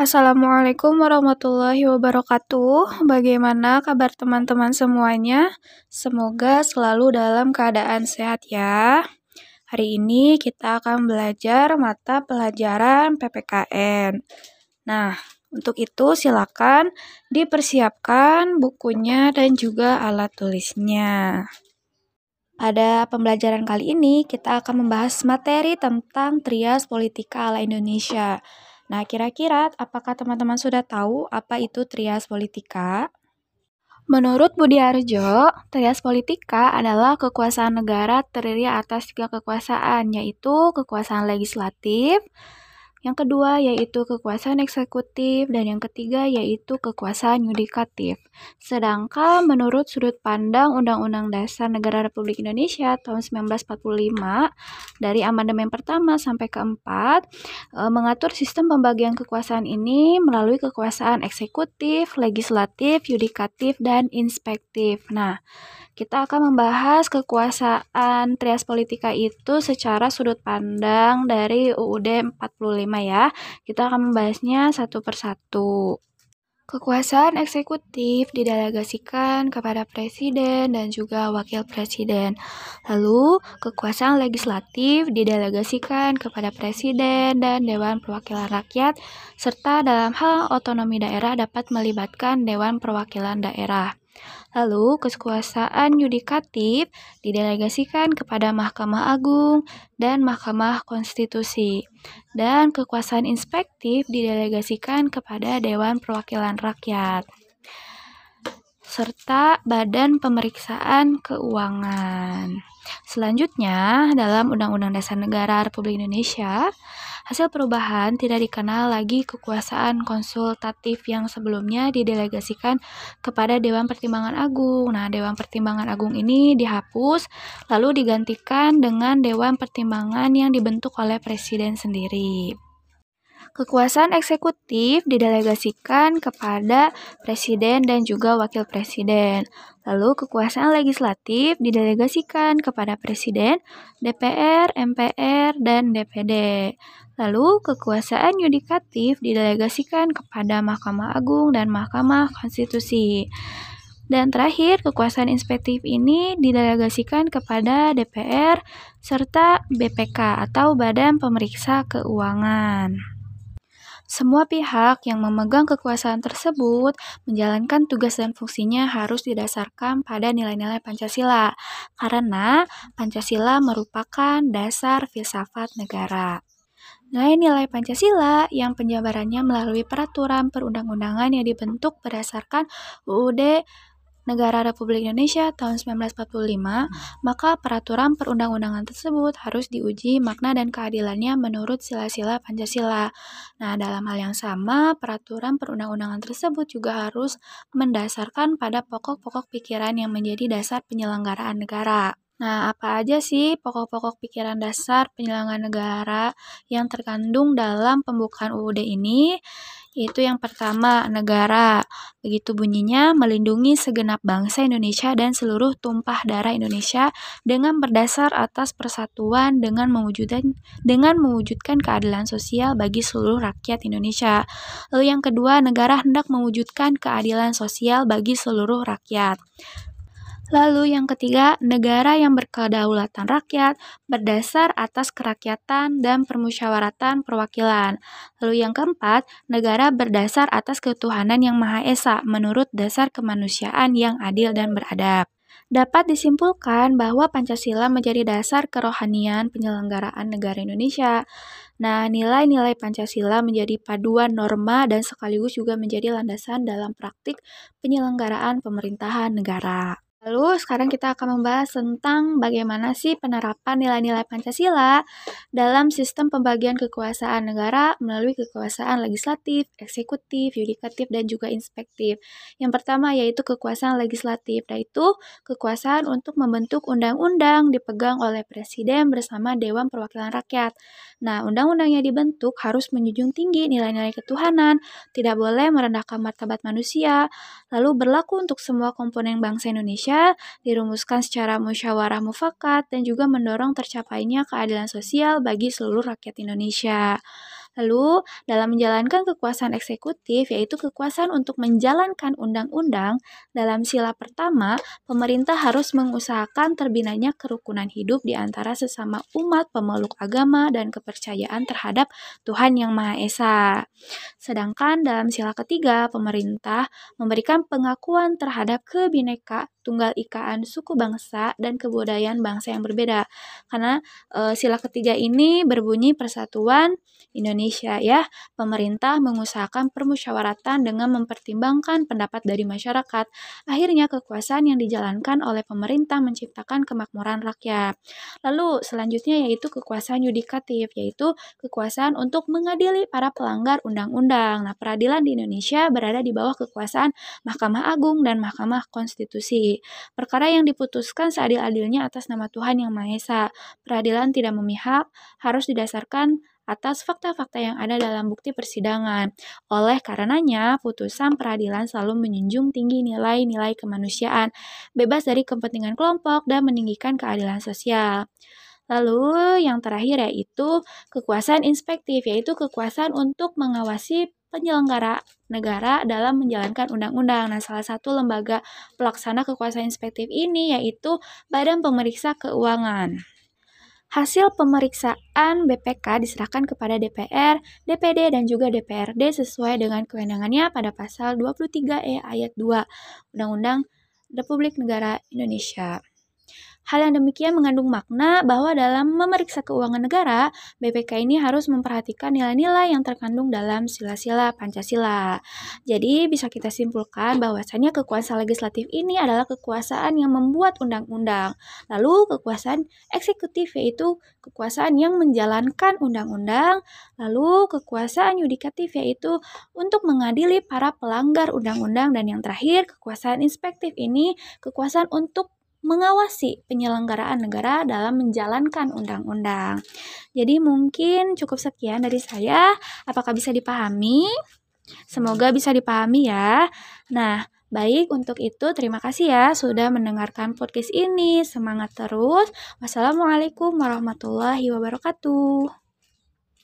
Assalamualaikum warahmatullahi wabarakatuh. Bagaimana kabar teman-teman semuanya? Semoga selalu dalam keadaan sehat ya. Hari ini kita akan belajar mata pelajaran PPKN. Nah, untuk itu silakan dipersiapkan bukunya dan juga alat tulisnya. Pada pembelajaran kali ini kita akan membahas materi tentang trias politika ala Indonesia. Nah, kira-kira apakah teman-teman sudah tahu apa itu trias politika? Menurut Budi Arjo, trias politika adalah kekuasaan negara terdiri atas tiga kekuasaan, yaitu kekuasaan legislatif, yang kedua yaitu kekuasaan eksekutif dan yang ketiga yaitu kekuasaan yudikatif. Sedangkan menurut sudut pandang Undang-Undang Dasar Negara Republik Indonesia tahun 1945 dari amandemen pertama sampai keempat e, mengatur sistem pembagian kekuasaan ini melalui kekuasaan eksekutif, legislatif, yudikatif dan inspektif. Nah, kita akan membahas kekuasaan trias politika itu secara sudut pandang dari UUD 45 ya. Kita akan membahasnya satu persatu. Kekuasaan eksekutif didelegasikan kepada presiden dan juga wakil presiden. Lalu, kekuasaan legislatif didelegasikan kepada presiden dan Dewan Perwakilan Rakyat, serta dalam hal otonomi daerah dapat melibatkan Dewan Perwakilan Daerah. Lalu, kekuasaan yudikatif didelegasikan kepada Mahkamah Agung dan Mahkamah Konstitusi. Dan kekuasaan inspektif didelegasikan kepada Dewan Perwakilan Rakyat serta Badan Pemeriksaan Keuangan. Selanjutnya, dalam Undang-Undang Dasar Negara Republik Indonesia, Hasil perubahan tidak dikenal lagi kekuasaan konsultatif yang sebelumnya didelegasikan kepada Dewan Pertimbangan Agung. Nah, Dewan Pertimbangan Agung ini dihapus lalu digantikan dengan Dewan Pertimbangan yang dibentuk oleh Presiden sendiri. Kekuasaan eksekutif didelegasikan kepada presiden dan juga wakil presiden. Lalu kekuasaan legislatif didelegasikan kepada presiden, DPR, MPR, dan DPD. Lalu, kekuasaan yudikatif didelegasikan kepada Mahkamah Agung dan Mahkamah Konstitusi. Dan terakhir, kekuasaan inspektif ini didelegasikan kepada DPR serta BPK atau Badan Pemeriksa Keuangan. Semua pihak yang memegang kekuasaan tersebut menjalankan tugas dan fungsinya harus didasarkan pada nilai-nilai Pancasila, karena Pancasila merupakan dasar filsafat negara. Nilai-nilai Pancasila yang penjabarannya melalui peraturan perundang-undangan yang dibentuk berdasarkan UUD Negara Republik Indonesia tahun 1945, maka peraturan perundang-undangan tersebut harus diuji makna dan keadilannya menurut sila-sila Pancasila. Nah, dalam hal yang sama, peraturan perundang-undangan tersebut juga harus mendasarkan pada pokok-pokok pikiran yang menjadi dasar penyelenggaraan negara. Nah, apa aja sih pokok-pokok pikiran dasar penyelenggaraan negara yang terkandung dalam pembukaan UUD ini? Yaitu yang pertama, negara. Begitu bunyinya, melindungi segenap bangsa Indonesia dan seluruh tumpah darah Indonesia dengan berdasar atas persatuan dengan mewujudkan dengan mewujudkan keadilan sosial bagi seluruh rakyat Indonesia. Lalu yang kedua, negara hendak mewujudkan keadilan sosial bagi seluruh rakyat. Lalu yang ketiga, negara yang berkedaulatan rakyat berdasar atas kerakyatan dan permusyawaratan perwakilan. Lalu yang keempat, negara berdasar atas ketuhanan yang Maha Esa menurut dasar kemanusiaan yang adil dan beradab. Dapat disimpulkan bahwa Pancasila menjadi dasar kerohanian penyelenggaraan negara Indonesia. Nah, nilai-nilai Pancasila menjadi paduan norma dan sekaligus juga menjadi landasan dalam praktik penyelenggaraan pemerintahan negara. Lalu sekarang kita akan membahas tentang bagaimana sih penerapan nilai-nilai Pancasila dalam sistem pembagian kekuasaan negara melalui kekuasaan legislatif, eksekutif, yudikatif, dan juga inspektif. Yang pertama yaitu kekuasaan legislatif, yaitu kekuasaan untuk membentuk undang-undang dipegang oleh Presiden bersama Dewan Perwakilan Rakyat. Nah, undang-undang yang dibentuk harus menjunjung tinggi nilai-nilai ketuhanan, tidak boleh merendahkan martabat manusia, lalu berlaku untuk semua komponen bangsa Indonesia dirumuskan secara musyawarah mufakat dan juga mendorong tercapainya keadilan sosial bagi seluruh rakyat Indonesia. Lalu, dalam menjalankan kekuasaan eksekutif, yaitu kekuasaan untuk menjalankan undang-undang, dalam sila pertama, pemerintah harus mengusahakan terbinanya kerukunan hidup di antara sesama umat pemeluk agama dan kepercayaan terhadap Tuhan Yang Maha Esa. Sedangkan dalam sila ketiga, pemerintah memberikan pengakuan terhadap kebineka tunggal ikaan suku bangsa dan kebudayaan bangsa yang berbeda. Karena e, sila ketiga ini berbunyi persatuan Indonesia ya. Pemerintah mengusahakan permusyawaratan dengan mempertimbangkan pendapat dari masyarakat. Akhirnya kekuasaan yang dijalankan oleh pemerintah menciptakan kemakmuran rakyat. Lalu selanjutnya yaitu kekuasaan yudikatif yaitu kekuasaan untuk mengadili para pelanggar undang-undang. Nah, peradilan di Indonesia berada di bawah kekuasaan Mahkamah Agung dan Mahkamah Konstitusi. Perkara yang diputuskan seadil-adilnya atas nama Tuhan Yang Maha Esa. Peradilan tidak memihak, harus didasarkan atas fakta-fakta yang ada dalam bukti persidangan. Oleh karenanya, putusan peradilan selalu menjunjung tinggi nilai-nilai kemanusiaan, bebas dari kepentingan kelompok, dan meninggikan keadilan sosial. Lalu yang terakhir yaitu kekuasaan inspektif, yaitu kekuasaan untuk mengawasi penyelenggara negara dalam menjalankan undang-undang. Nah, salah satu lembaga pelaksana kekuasaan inspektif ini yaitu Badan Pemeriksa Keuangan. Hasil pemeriksaan BPK diserahkan kepada DPR, DPD, dan juga DPRD sesuai dengan kewenangannya pada pasal 23E ayat 2 Undang-Undang Republik Negara Indonesia. Hal yang demikian mengandung makna bahwa dalam memeriksa keuangan negara, BPK ini harus memperhatikan nilai-nilai yang terkandung dalam sila-sila Pancasila. Jadi bisa kita simpulkan bahwasanya kekuasaan legislatif ini adalah kekuasaan yang membuat undang-undang. Lalu kekuasaan eksekutif yaitu kekuasaan yang menjalankan undang-undang. Lalu kekuasaan yudikatif yaitu untuk mengadili para pelanggar undang-undang dan yang terakhir kekuasaan inspektif ini kekuasaan untuk mengawasi penyelenggaraan negara dalam menjalankan undang-undang. Jadi mungkin cukup sekian dari saya. Apakah bisa dipahami? Semoga bisa dipahami ya. Nah, baik untuk itu terima kasih ya sudah mendengarkan podcast ini. Semangat terus. Wassalamualaikum warahmatullahi wabarakatuh.